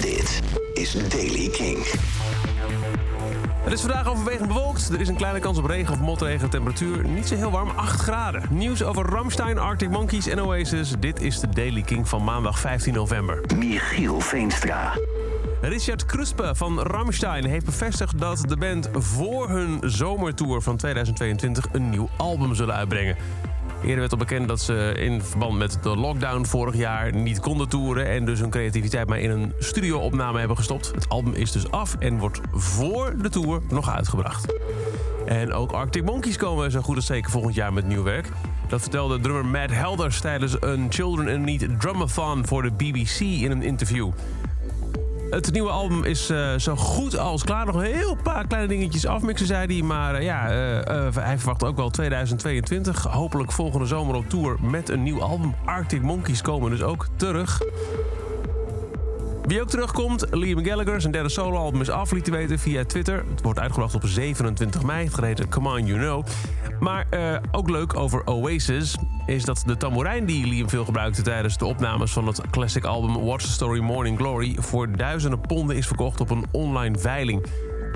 Dit is Daily King. Het is vandaag overwegend bewolkt. Er is een kleine kans op regen of motregen. Temperatuur niet zo heel warm, 8 graden. Nieuws over Ramstein, Arctic Monkeys en Oasis. Dit is de Daily King van maandag 15 november. Michiel Veenstra. Richard Kruspe van Ramstein heeft bevestigd dat de band voor hun zomertour van 2022 een nieuw album zullen uitbrengen. Eerder werd al bekend dat ze in verband met de lockdown vorig jaar niet konden toeren en dus hun creativiteit maar in een studioopname hebben gestopt. Het album is dus af en wordt voor de tour nog uitgebracht. En ook Arctic Monkeys komen zo goed als zeker volgend jaar met nieuw werk. Dat vertelde drummer Matt Helders tijdens een Children in Need drumathon voor de BBC in een interview. Het nieuwe album is uh, zo goed als klaar. Nog een heel paar kleine dingetjes afmixen, zei hij. Maar uh, ja, uh, hij verwacht ook wel 2022. Hopelijk volgende zomer op tour met een nieuw album. Arctic Monkeys komen dus ook terug. Wie ook terugkomt, Liam Gallagher. Zijn derde soloalbum is af, liet weten via Twitter. Het wordt uitgebracht op 27 mei. Gereden Come On You Know. Maar ook leuk over Oasis is dat de tamboerijn die Liam veel gebruikte tijdens de opnames van het classic album Watch the Story Morning Glory voor duizenden ponden is verkocht op een online veiling.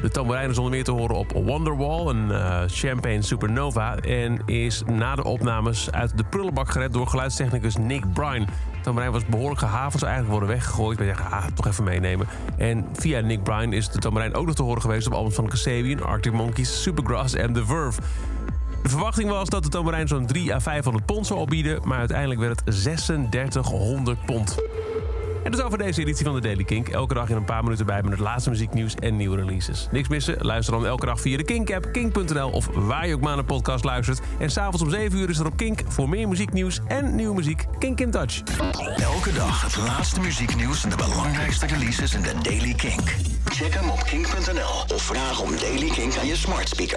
De tamboerijn is onder meer te horen op Wonderwall, een uh, Champagne Supernova... en is na de opnames uit de prullenbak gered door geluidstechnicus Nick Bryan. De tamboerijn was behoorlijk gehavend, zou eigenlijk worden weggegooid. Maar je ah, toch even meenemen. En via Nick Bryan is de tamboerijn ook nog te horen geweest... op albums van Kasabian, Arctic Monkeys, Supergrass en The Verve. De verwachting was dat de tamboerijn zo'n 3 à 500 pond zou opbieden... maar uiteindelijk werd het 3600 pond. En dat is over deze editie van de Daily Kink. Elke dag in een paar minuten bij met het laatste muzieknieuws en nieuwe releases. Niks missen? Luister dan elke dag via de Kink-app, kink.nl of waar je ook maar naar een podcast luistert. En s'avonds om 7 uur is er op Kink voor meer muzieknieuws en nieuwe muziek. Kink in Touch. Elke dag het laatste muzieknieuws en de belangrijkste releases in de Daily Kink. Check hem op kink.nl of vraag om Daily Kink aan je smart speaker.